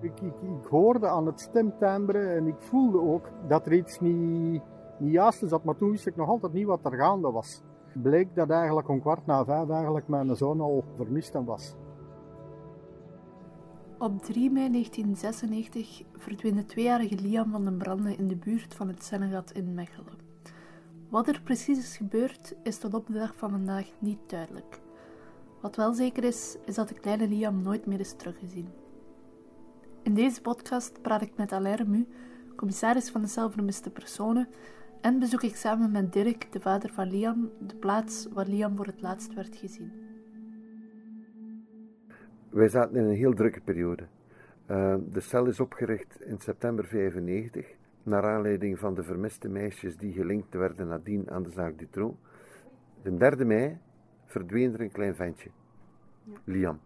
Ik, ik, hoorde aan het stemtimbre en ik voelde ook dat er iets niet, niet juist zat, maar toen wist ik nog altijd niet wat er gaande was. Bleek dat eigenlijk om kwart na vijf eigenlijk mijn zoon al vermist was. Op 3 mei 1996 verdween de tweejarige Liam van den Branden in de buurt van het Sennegat in Mechelen. Wat er precies is gebeurd, is tot op de dag van vandaag niet duidelijk. Wat wel zeker is, is dat de kleine Liam nooit meer is teruggezien. In deze podcast praat ik met Alain Remu, commissaris van de zelfvermiste personen, en bezoek ik samen met Dirk, de vader van Liam, de plaats waar Liam voor het laatst werd gezien. Wij zaten in een heel drukke periode. Uh, de cel is opgericht in september 95, naar aanleiding van de vermiste meisjes die gelinkt werden nadien aan de zaak Dutroux. De 3 mei verdween er een klein ventje, Liam,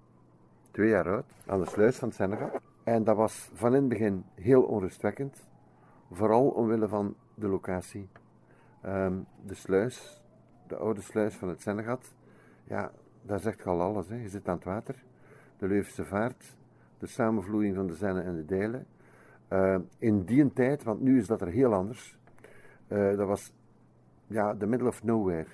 twee jaar oud, aan de sluis van Senegal. En dat was van in het begin heel onrustwekkend, vooral omwille van de locatie. Um, de sluis, de oude sluis van het Sennegat, ja, daar zegt al alles. Hè. Je zit aan het water, de Leuvense vaart, de samenvloeiing van de Zenne en de Dijlen. Uh, in die tijd, want nu is dat er heel anders, uh, dat was ja, the middle of nowhere.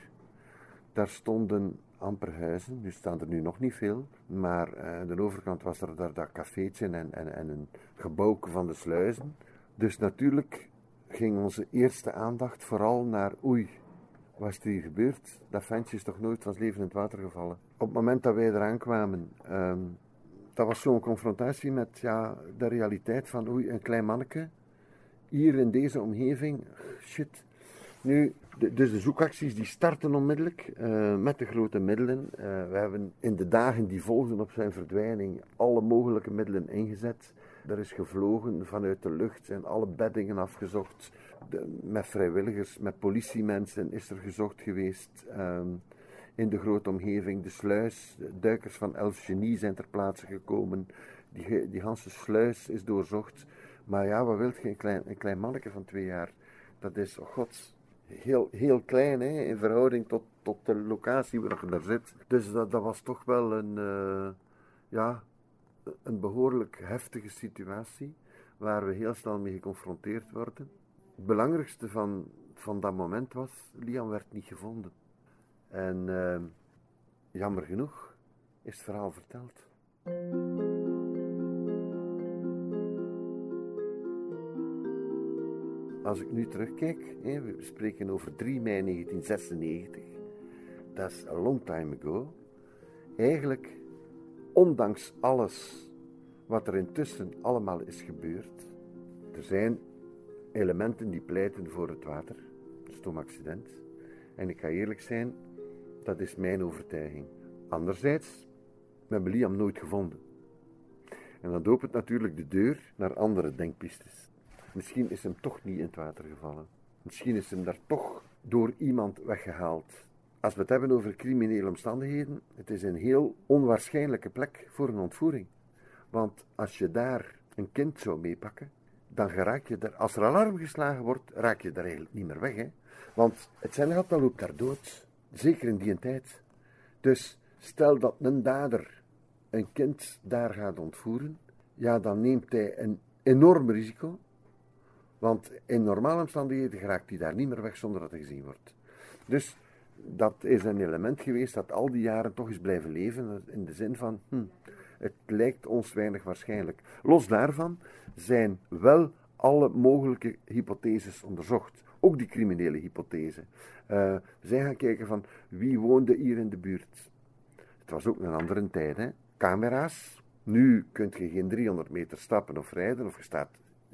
Daar stonden amper huizen, nu staan er nu nog niet veel, maar aan de overkant was er daar dat cafeetje en, en, en een gebouw van de sluizen. Dus natuurlijk ging onze eerste aandacht vooral naar oei, wat is er hier gebeurd? Dat ventje is toch nooit van zijn leven in het water gevallen. Op het moment dat wij eraan kwamen, um, dat was zo'n confrontatie met ja, de realiteit van oei, een klein manneke, hier in deze omgeving, shit. Nu, de, dus de zoekacties die starten onmiddellijk uh, met de grote middelen. Uh, we hebben in de dagen die volgden op zijn verdwijning alle mogelijke middelen ingezet. Er is gevlogen vanuit de lucht, zijn alle beddingen afgezocht. Met vrijwilligers, met politiemensen is er gezocht geweest. Um, in de grote omgeving, de sluis, de duikers van Elf Genie zijn ter plaatse gekomen. Die, die sluis is doorzocht. Maar ja, wat wilt je? Een klein, een klein manneke van twee jaar. Dat is, oh god, heel, heel klein hè, in verhouding tot, tot de locatie waar je daar zit. Dus dat, dat was toch wel een, uh, ja, een behoorlijk heftige situatie waar we heel snel mee geconfronteerd worden. Het belangrijkste van, van dat moment was, Liam werd niet gevonden. En uh, jammer genoeg is het verhaal verteld. Als ik nu terugkijk, hè, we spreken over 3 mei 1996, dat is a long time ago. Eigenlijk ondanks alles wat er intussen allemaal is gebeurd, er zijn elementen die pleiten voor het water, het stoomaccident. En ik ga eerlijk zijn, dat is mijn overtuiging. Anderzijds, we hebben Liam nooit gevonden. En dat opent natuurlijk de deur naar andere denkpistes. Misschien is hem toch niet in het water gevallen. Misschien is hem daar toch door iemand weggehaald als we het hebben over criminele omstandigheden, het is een heel onwaarschijnlijke plek voor een ontvoering. Want als je daar een kind zou meepakken, dan raak je er, als er alarm geslagen wordt, raak je daar eigenlijk niet meer weg. Hè? Want het Senegal loopt daar dood, zeker in die tijd. Dus stel dat een dader een kind daar gaat ontvoeren, ja, dan neemt hij een enorm risico. Want in normale omstandigheden raakt hij daar niet meer weg zonder dat hij gezien wordt. Dus dat is een element geweest dat al die jaren toch is blijven leven. In de zin van, hm, het lijkt ons weinig waarschijnlijk. Los daarvan zijn wel alle mogelijke hypotheses onderzocht. Ook die criminele hypothese. We zijn gaan kijken van wie woonde hier in de buurt. Het was ook een andere tijd. Hè? Camera's. Nu kun je geen 300 meter stappen of rijden, of je staat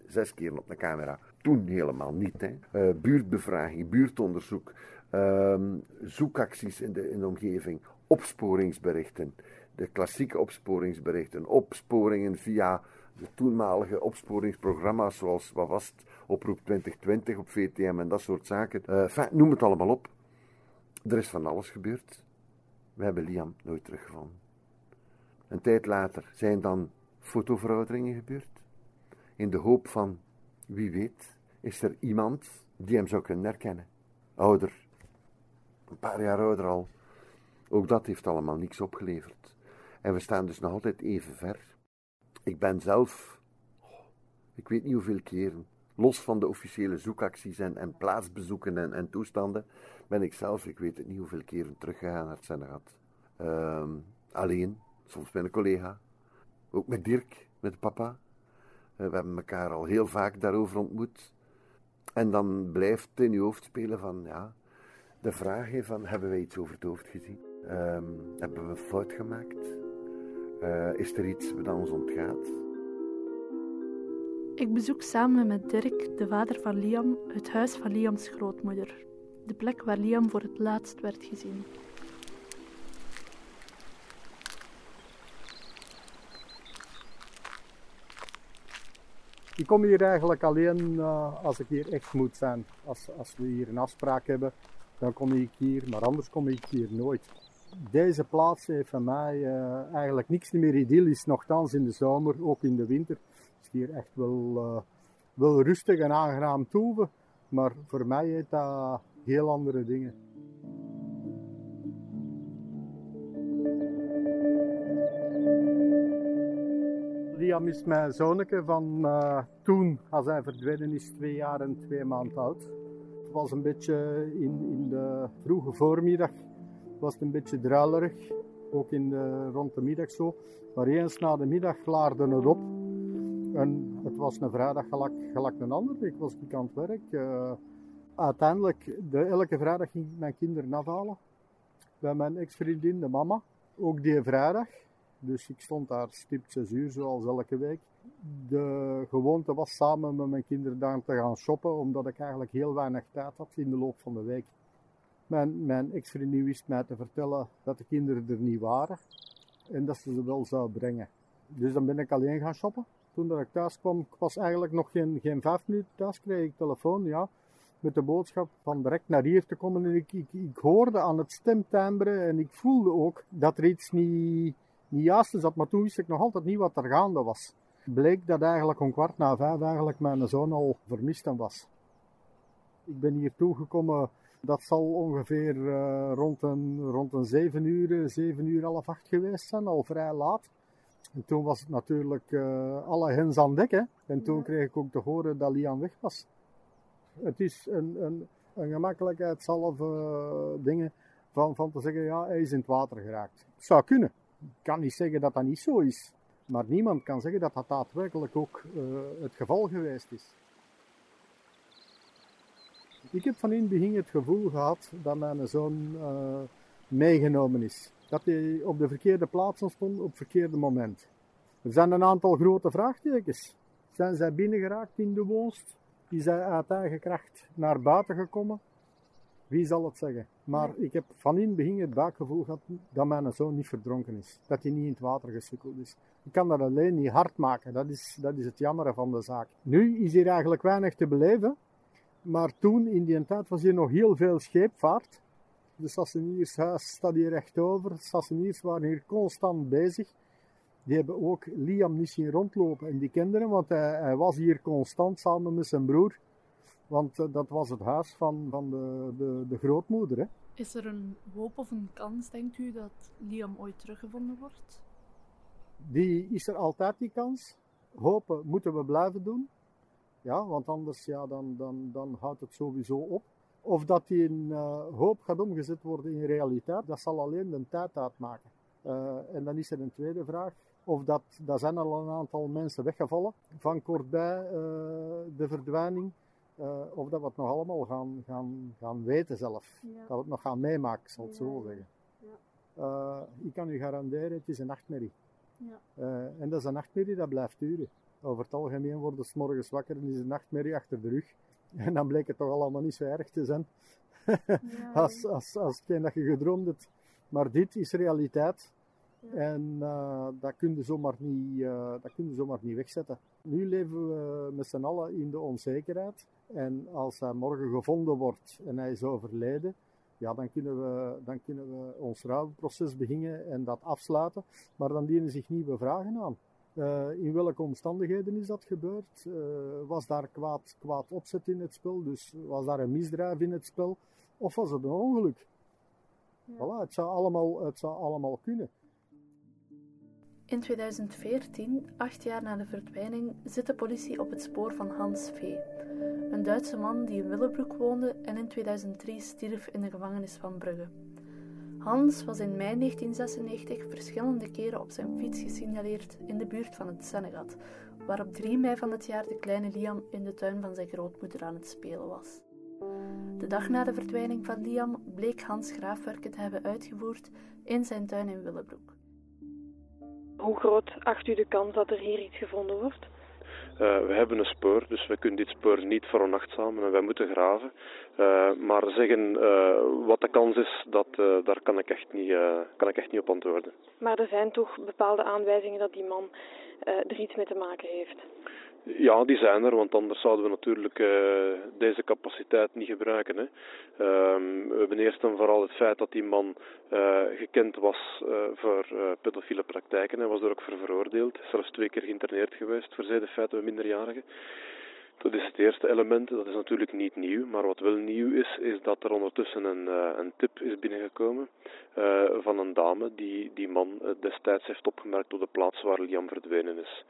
zes keer op de camera. Toen helemaal niet. Hè? Uh, buurtbevraging, buurtonderzoek um, zoekacties in de, in de omgeving, opsporingsberichten, de klassieke opsporingsberichten, opsporingen via de toenmalige opsporingsprogramma's zoals, wat was Oproep 2020 op VTM en dat soort zaken. Enfin, noem het allemaal op. Er is van alles gebeurd. We hebben Liam nooit teruggevonden. Een tijd later zijn dan fotoverouderingen gebeurd. In de hoop van, wie weet, is er iemand die hem zou kunnen herkennen. Ouder, een paar jaar ouder al. Ook dat heeft allemaal niks opgeleverd. En we staan dus nog altijd even ver. Ik ben zelf ik weet niet hoeveel keren, los van de officiële zoekacties en, en plaatsbezoeken en, en, toestanden, ben ik zelf, ik weet het niet hoeveel keren, teruggegaan naar het Sennegat. Ehm, alleen, soms met een collega, ook met Dirk, met papa. We hebben elkaar al heel vaak daarover ontmoet. En dan blijft in je hoofd spelen van, ja, de vraag van, hebben wij iets over het hoofd gezien? Um, hebben we fout gemaakt? Uh, is er iets wat ons ontgaat? Ik bezoek samen met Dirk, de vader van Liam, het huis van Liams grootmoeder. De plek waar Liam voor het laatst werd gezien. Ik kom hier eigenlijk alleen uh, als ik hier echt moet zijn. Als, als we hier een afspraak hebben, dan kom ik hier, maar anders kom ik hier nooit. Deze plaats heeft voor mij uh, eigenlijk niks meer idyllisch, nogthans in de zomer, ook in de winter. Het is hier echt wel, uh, wel rustig en aangenaam toeven, maar voor mij heeft dat heel andere dingen. Liam is mijn zonneke van uh, toen, als hij verdwenen is, twee jaar en twee maanden oud. Het was een beetje in, in de vroege voormiddag, was het een beetje druilerig, ook in de, rond de middag zo. Maar eens na de middag klaarde het op. En het was een vrijdag gelijk een ander. Ik was niet aan het werk. Uh, uiteindelijk, de, elke vrijdag ging ik mijn kinderen afhalen. Bij mijn ex-vriendin, de mama. Ook die vrijdag. Dus ik stond daar stipt 6 uur, zoals elke week. De gewoonte was samen met mijn kinderen daar te gaan shoppen, omdat ik eigenlijk heel weinig tijd had in de loop van de week. Mijn, mijn ex-vriendin wist mij te vertellen dat de kinderen er niet waren en dat ze ze wel zou brengen. Dus dan ben ik alleen gaan shoppen. Toen dat ik thuis kwam, ik was eigenlijk nog geen, geen vijf minuten thuis, kreeg ik telefoon, ja, met de boodschap van direct naar hier te komen. En ik, ik, ik hoorde aan het stemtimbre en ik voelde ook dat er iets niet, niet juist zat, maar toen wist ik nog altijd niet wat er gaande was. Bleek dat eigenlijk om kwart na vijf eigenlijk mijn zoon al vermist was. Ik ben hier toegekomen, dat zal ongeveer uh, rond, een, rond een zeven uur, zeven uur half acht geweest zijn, al vrij laat. En toen was het natuurlijk uh, alle hens aan dek. Hè? En toen kreeg ik ook te horen dat Lian weg was. Het is een, een, een gemakkelijkheidshalve uh, dingen van, van te zeggen, ja, hij is in het water geraakt. Het zou kunnen. Ik kan niet zeggen dat dat niet zo is. Maar niemand kan zeggen dat dat daadwerkelijk ook uh, het geval geweest is. Ik heb van in het begin het gevoel gehad dat mijn zoon uh, meegenomen is. Dat hij op de verkeerde plaats stond op het verkeerde moment. Er zijn een aantal grote vraagtekens. Zijn zij binnengeraakt in de woonst? Is hij uit eigen kracht naar buiten gekomen? Wie zal het zeggen? Maar ik heb van in het begin het buikgevoel gehad dat mijn zoon niet verdronken is. Dat hij niet in het water gesukkeld is. Ik kan dat alleen niet hard maken. Dat is, dat is het jammere van de zaak. Nu is hier eigenlijk weinig te beleven. Maar toen, in die tijd, was hier nog heel veel scheepvaart. De Sasseniershuis staat hier recht over. De Sasseniers waren hier constant bezig. Die hebben ook Liam niet zien rondlopen. En die kenden hem, want hij, hij was hier constant samen met zijn broer. Want uh, dat was het huis van, van de, de, de grootmoeder. Hè. Is er een hoop of een kans, denkt u, dat Liam ooit teruggevonden wordt? Die is er altijd die kans. Hopen moeten we blijven doen. Ja, want anders ja, dan, dan, dan houdt het sowieso op. Of dat die in uh, hoop gaat omgezet worden in realiteit, dat zal alleen de tijd uitmaken. Uh, en dan is er een tweede vraag. Of dat, daar zijn al een aantal mensen weggevallen van kortbij uh, de verdwijning. Uh, of dat we het nog allemaal gaan, gaan, gaan weten zelf. Ja. Dat we het nog gaan meemaken, zal het ja, zo zeggen. Ja. Uh, ik kan u garanderen, het is een nachtmerrie. Uh, en dat is een nachtmerrie dat blijft duren. Over het algemeen worden ze morgens wakker en is een nachtmerrie achter de rug. En dan bleek het toch allemaal niet zo erg te zijn. als, als, als hetgeen dat je gedroomd hebt. Maar dit is realiteit. En uh, dat kun je zomaar niet, uh, dat kun je zomaar niet wegzetten. Nu leven we met z'n allen in de onzekerheid. En als hij morgen gevonden wordt en hij is overleden, ja, dan kunnen we, dan kunnen we ons rouwproces beginnen en dat afsluiten. Maar dan dienen zich nieuwe vragen aan. Uh, in welke omstandigheden is dat gebeurd? Uh, was daar kwaad, kwaad opzet in het spel? Dus was daar een misdrijf in het spel? Of was het een ongeluk? Ja. Voilà, het zou allemaal, het zou allemaal kunnen. In 2014, acht jaar na de verdwijning, zit de politie op het spoor van Hans V., een Duitse man die in Willebroek woonde en in 2003 stierf in de gevangenis van Brugge. Hans was in mei 1996 verschillende keren op zijn fiets gesignaleerd in de buurt van het Sennegat, waar op 3 mei van het jaar de kleine Liam in de tuin van zijn grootmoeder aan het spelen was. De dag na de verdwijning van Liam bleek Hans graafwerken te hebben uitgevoerd in zijn tuin in Willebroek. Hoe groot acht u de kans dat er hier iets gevonden wordt? Uh, we hebben een spoor, dus we kunnen dit spoor niet veronachtzamen en wij moeten graven. Uh, maar zeggen uh, wat de kans is, dat, daar kan ik, echt niet, kan ik echt niet op antwoorden. Maar er zijn toch bepaalde aanwijzingen dat die man er iets mee te maken heeft? Ja, die zijn er, want anders zouden we natuurlijk uh, deze capaciteit niet gebruiken. Hè. Uh, we hebben eerst en vooral het feit dat die man uh, gekend was uh, voor pedofiele praktijken. Hij was er ook voor veroordeeld, zelfs twee keer geïnterneerd geweest voor feiten bij minderjarigen. Dat is het eerste element, dat is natuurlijk niet nieuw, maar wat wel nieuw is, is dat er ondertussen een, een tip is binnengekomen van een dame die die man destijds heeft opgemerkt op de plaats waar Liam verdwenen is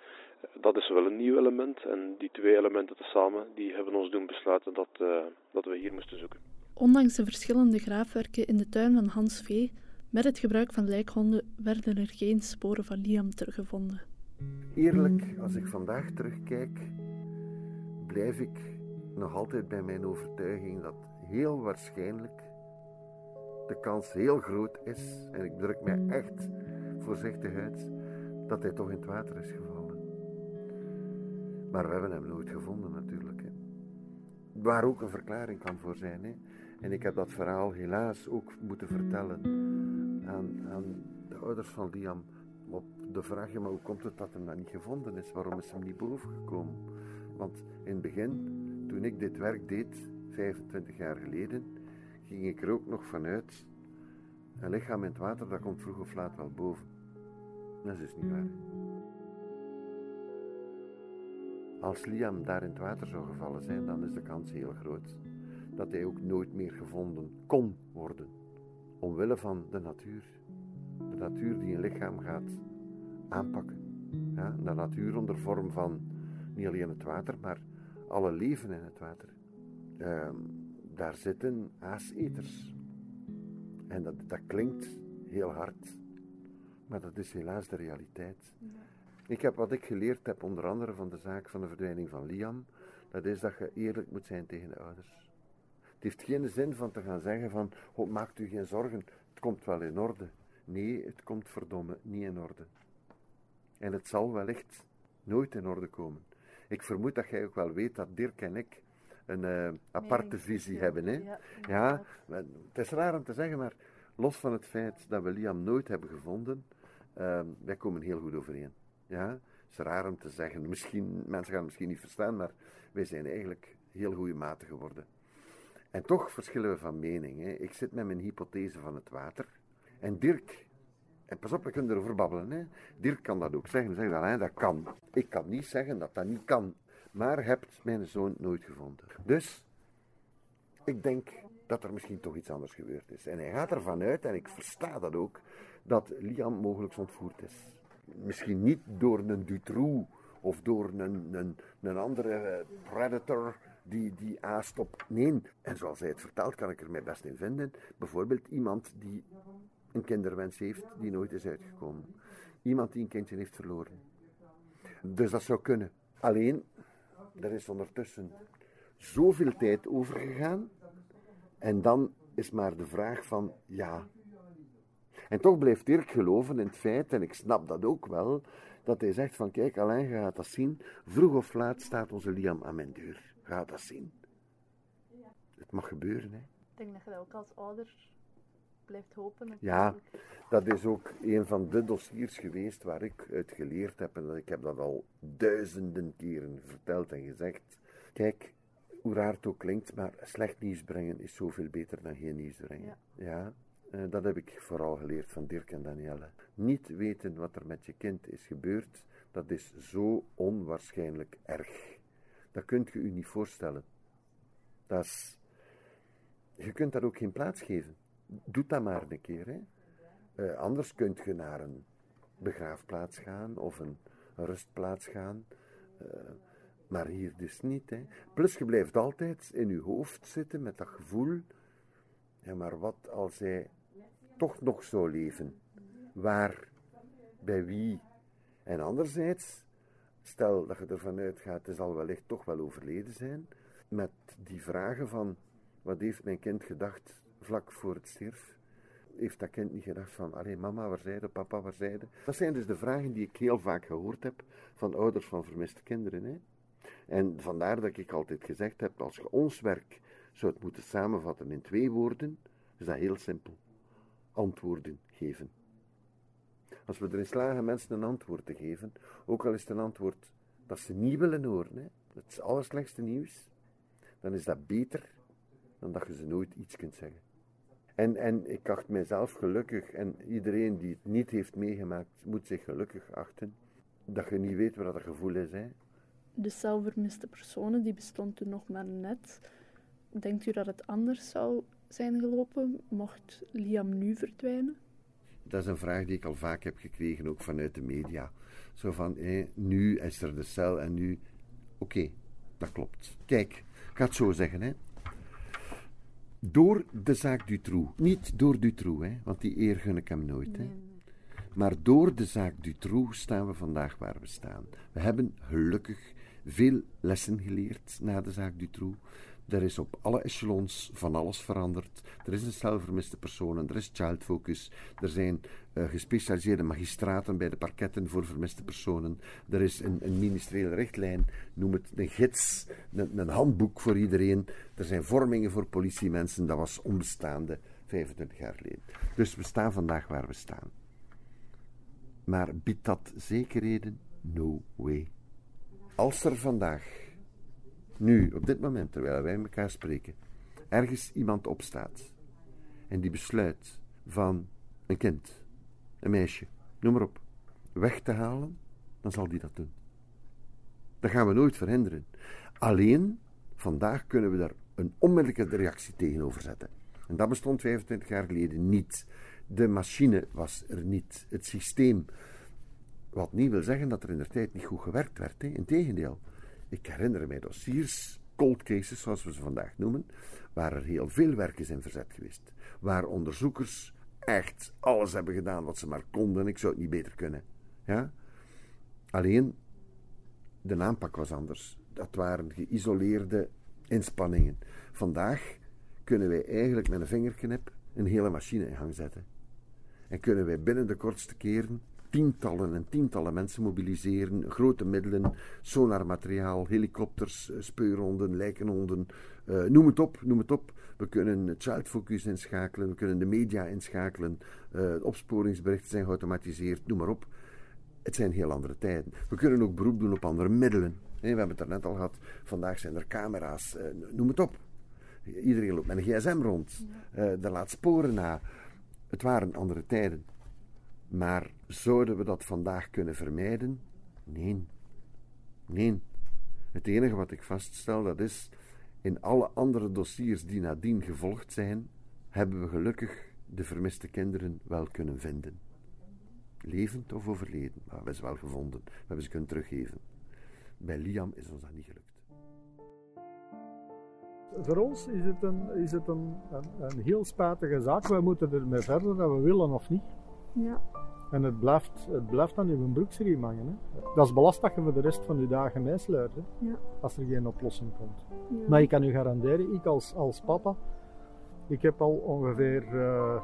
dat is wel een nieuw element. En die twee elementen tezamen die hebben ons doen besluiten dat, uh, dat we hier moesten zoeken. Ondanks de verschillende graafwerken in de tuin van Hans V. met het gebruik van lijkhonden werden er geen sporen van Liam teruggevonden. Eerlijk, als ik vandaag terugkijk, blijf ik nog altijd bij mijn overtuiging dat heel waarschijnlijk de kans heel groot is, en ik druk mij echt voorzichtig uit, dat hij toch in het water is gevallen. Maar we hebben hem nooit gevonden natuurlijk. Hè. Waar ook een verklaring kan voor zijn. Hè. En ik heb dat verhaal helaas ook moeten vertellen aan, aan de ouders van Liam. Op de vraag, maar hoe komt het dat hem dat niet gevonden is? Waarom is hem niet bovengekomen? Want in het begin, toen ik dit werk deed, 25 jaar geleden, ging ik er ook nog vanuit, een lichaam in het water, dat komt vroeg of laat wel boven. Dat is dus niet waar. Als Liam daar in het water zou gevallen zijn, dan is de kans heel groot dat hij ook nooit meer gevonden kon worden. Omwille van de natuur. De natuur die een lichaam gaat aanpakken. Ja, de natuur onder vorm van niet alleen het water, maar alle leven in het water. Uh, daar zitten aaseters. En dat, dat klinkt heel hard, maar dat is helaas de realiteit. Ik heb wat ik geleerd heb, onder andere van de zaak van de verdwijning van Liam, dat is dat je eerlijk moet zijn tegen de ouders. Het heeft geen zin van te gaan zeggen van, oh, maakt u geen zorgen, het komt wel in orde. Nee, het komt verdomme niet in orde. En het zal wellicht nooit in orde komen. Ik vermoed dat jij ook wel weet dat Dirk en ik een uh, aparte visie hebben. Hè? Ja, ja, het is raar om te zeggen, maar los van het feit dat we Liam nooit hebben gevonden, uh, wij komen heel goed overeen. Ja, het is raar om te zeggen. Misschien, mensen gaan het misschien niet verstaan, maar wij zijn eigenlijk heel goede maten geworden. En toch verschillen we van mening. Hè. Ik zit met mijn hypothese van het water. En Dirk, en pas op, we kunnen erover babbelen. Hè. Dirk kan dat ook zeggen. Zeg dat, dat kan. Ik kan niet zeggen dat dat niet kan. Maar hebt mijn zoon nooit gevonden. Dus, ik denk dat er misschien toch iets anders gebeurd is. En hij gaat ervan uit, en ik versta dat ook, dat Liam mogelijk ontvoerd is misschien niet door een Dutroux of door een, een, een andere eh, predator die, die aast op. Nee, en zoals hij het vertelt, kan ik er mij best in vinden. Bijvoorbeeld iemand die een kinderwens heeft die nooit is uitgekomen. Iemand die een kindje heeft verloren. Dus dat zou kunnen. Alleen, er is ondertussen zoveel tijd overgegaan. En dan is maar de vraag van, ja, en toch blijft Dirk geloven in het feit, en ik snap dat ook wel, dat hij zegt van kijk, Alain, gaat dat zien. Vroeg of laat staat onze Liam aan mijn deur. Ga dat zien. Het mag gebeuren, hè. Ik denk dat je dat ook als ouder blijft hopen. Ja, dat is ook een van de dossiers geweest waar ik uit geleerd heb. En ik heb dat al duizenden keren verteld en gezegd. Kijk, hoe raar het ook klinkt, maar slecht nieuws brengen is zoveel beter dan geen nieuws brengen. Ja. ja. Eh, dat heb ik vooral geleerd van Dirk en Danielle. Niet weten wat er met je kind is gebeurd, dat is zo onwaarschijnlijk erg. Dat kunt je u niet voorstellen. Dat is, je kunt daar ook geen plaats geven. Doe dat maar een keer. Hè. Uh, anders kunt je naar een begraafplaats gaan of een, rustplaats gaan. Uh, maar hier dus niet. Hè. Plus je blijft altijd in je hoofd zitten met dat gevoel. Ja, maar wat als hij toch nog zou leven? Waar? Bij wie? En anderzijds, stel dat je ervan uitgaat, het zal wellicht toch wel overleden zijn. Met die vragen van, wat heeft mijn kind gedacht vlak voor het stierf? heeft dat kind niet gedacht van, allee mama, waar zijde, papa, waar zijde? Dat zijn dus de vragen die ik heel vaak gehoord heb van ouders van vermiste kinderen. Hè? En vandaar dat ik altijd gezegd heb, als je ons werk zou het moeten samenvatten in twee woorden, is dat heel simpel. Antwoorden geven. Als we erin slagen mensen een antwoord te geven, ook al is het een antwoord dat ze niet willen horen, hè, het allerslechtste nieuws, dan is dat beter dan dat je ze nooit iets kunt zeggen. En, en ik acht mijzelf gelukkig, en iedereen die het niet heeft meegemaakt, moet zich gelukkig achten, dat je niet weet wat dat gevoel is. Hè. De zelfvermiste personen, die bestond toen nog maar net. Denkt u dat het anders zou zijn gelopen, mocht Liam nu verdwijnen? Dat is een vraag die ik al vaak heb gekregen, ook vanuit de media. Zo van, nu is er de cel en nu... Oké, dat klopt. Kijk, ik ga het zo zeggen, hè. Door de zaak Dutroux. Niet door Dutroux, hè, want die eer gun ik hem nooit. Hè. Maar door de zaak Dutroux staan we vandaag waar we staan. We hebben gelukkig veel lessen geleerd na de zaak Dutroux. Er is op alle echelons van alles veranderd. Er is een stel vermiste personen, er is child focus, er zijn uh, gespecialiseerde magistraten bij de parketten voor vermiste personen, er is een, een ministeriële richtlijn, noem het een gids, een, een, handboek voor iedereen. Er zijn vormingen voor politiemensen, dat was onbestaande 25 jaar geleden. Dus we staan vandaag waar we staan. Maar biedt dat zekerheden? No way. Als er vandaag nu, op dit moment, terwijl wij elkaar spreken, ergens iemand opstaat en die besluit van een kind, een meisje, noem maar op, weg te halen, dan zal die dat doen. Dat gaan we nooit verhinderen. Alleen, vandaag kunnen we daar een onmiddellijke reactie tegenover zetten. En dat bestond 25 jaar geleden niet. De machine was er niet. Het systeem. Wat niet wil zeggen dat er in de tijd niet goed gewerkt werd. Hè. Integendeel. Ik herinner mij dossiers, cold cases zoals we ze vandaag noemen, waar er heel veel werk is in verzet geweest. Waar onderzoekers echt alles hebben gedaan wat ze maar konden. Ik zou het niet beter kunnen. Ja? Alleen, de aanpak was anders. Dat waren geïsoleerde inspanningen. Vandaag kunnen wij eigenlijk met een vingerknip een hele machine in gang zetten. En kunnen wij binnen de kortste keren tientallen en tientallen mensen mobiliseren, grote middelen, sonarmateriaal, helikopters, eh, speurhonden, lijkenhonden, uh, noem het op, noem het op. We kunnen child focus inschakelen, we kunnen de media inschakelen, uh, opsporingsberichten zijn geautomatiseerd, noem maar op. Het zijn heel andere tijden. We kunnen ook beroep doen op andere middelen. we hebben het er net al gehad, vandaag zijn er camera's, noem het op. Iedereen loopt met een gsm rond, er laat sporen na. Het waren andere tijden. Maar zouden we dat vandaag kunnen vermijden? Nee. Nee. Het enige wat ik vaststel, dat is, in alle andere dossiers die nadien gevolgd zijn, hebben we gelukkig de vermiste kinderen wel kunnen vinden. Levend of overleden, maar we hebben ze wel gevonden. We hebben ze kunnen teruggeven. Bij Liam is ons dat niet gelukt. Voor ons is het een, is het een, een, een heel spatige zaak. Wij moeten ermee verder, dat we willen of niet. Ja. En het blijft, het blijft aan uw broeksriem hangen. Hè. Dat is belast dat je voor de rest van je dagen meesluit. Ja. Als er geen oplossing komt. Ja. Maar ik kan u garanderen, ik als, als papa, ik heb al ongeveer uh,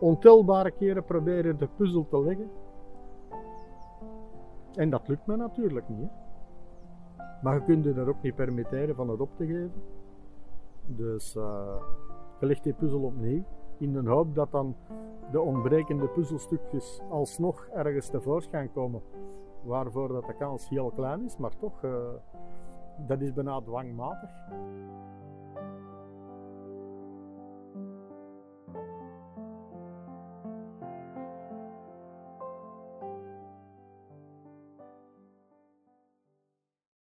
ontelbare keren proberen de puzzel te leggen. En dat lukt me natuurlijk niet. Hè. Maar je kunt je er ook niet permitteren van het op te geven. Dus uh, je legt die puzzel opnieuw in de hoop dat dan de ontbrekende puzzelstukjes alsnog ergens tevoorschijn komen. Waarvoor dat de kans heel klein is, maar toch, uh, dat is bijna dwangmatig.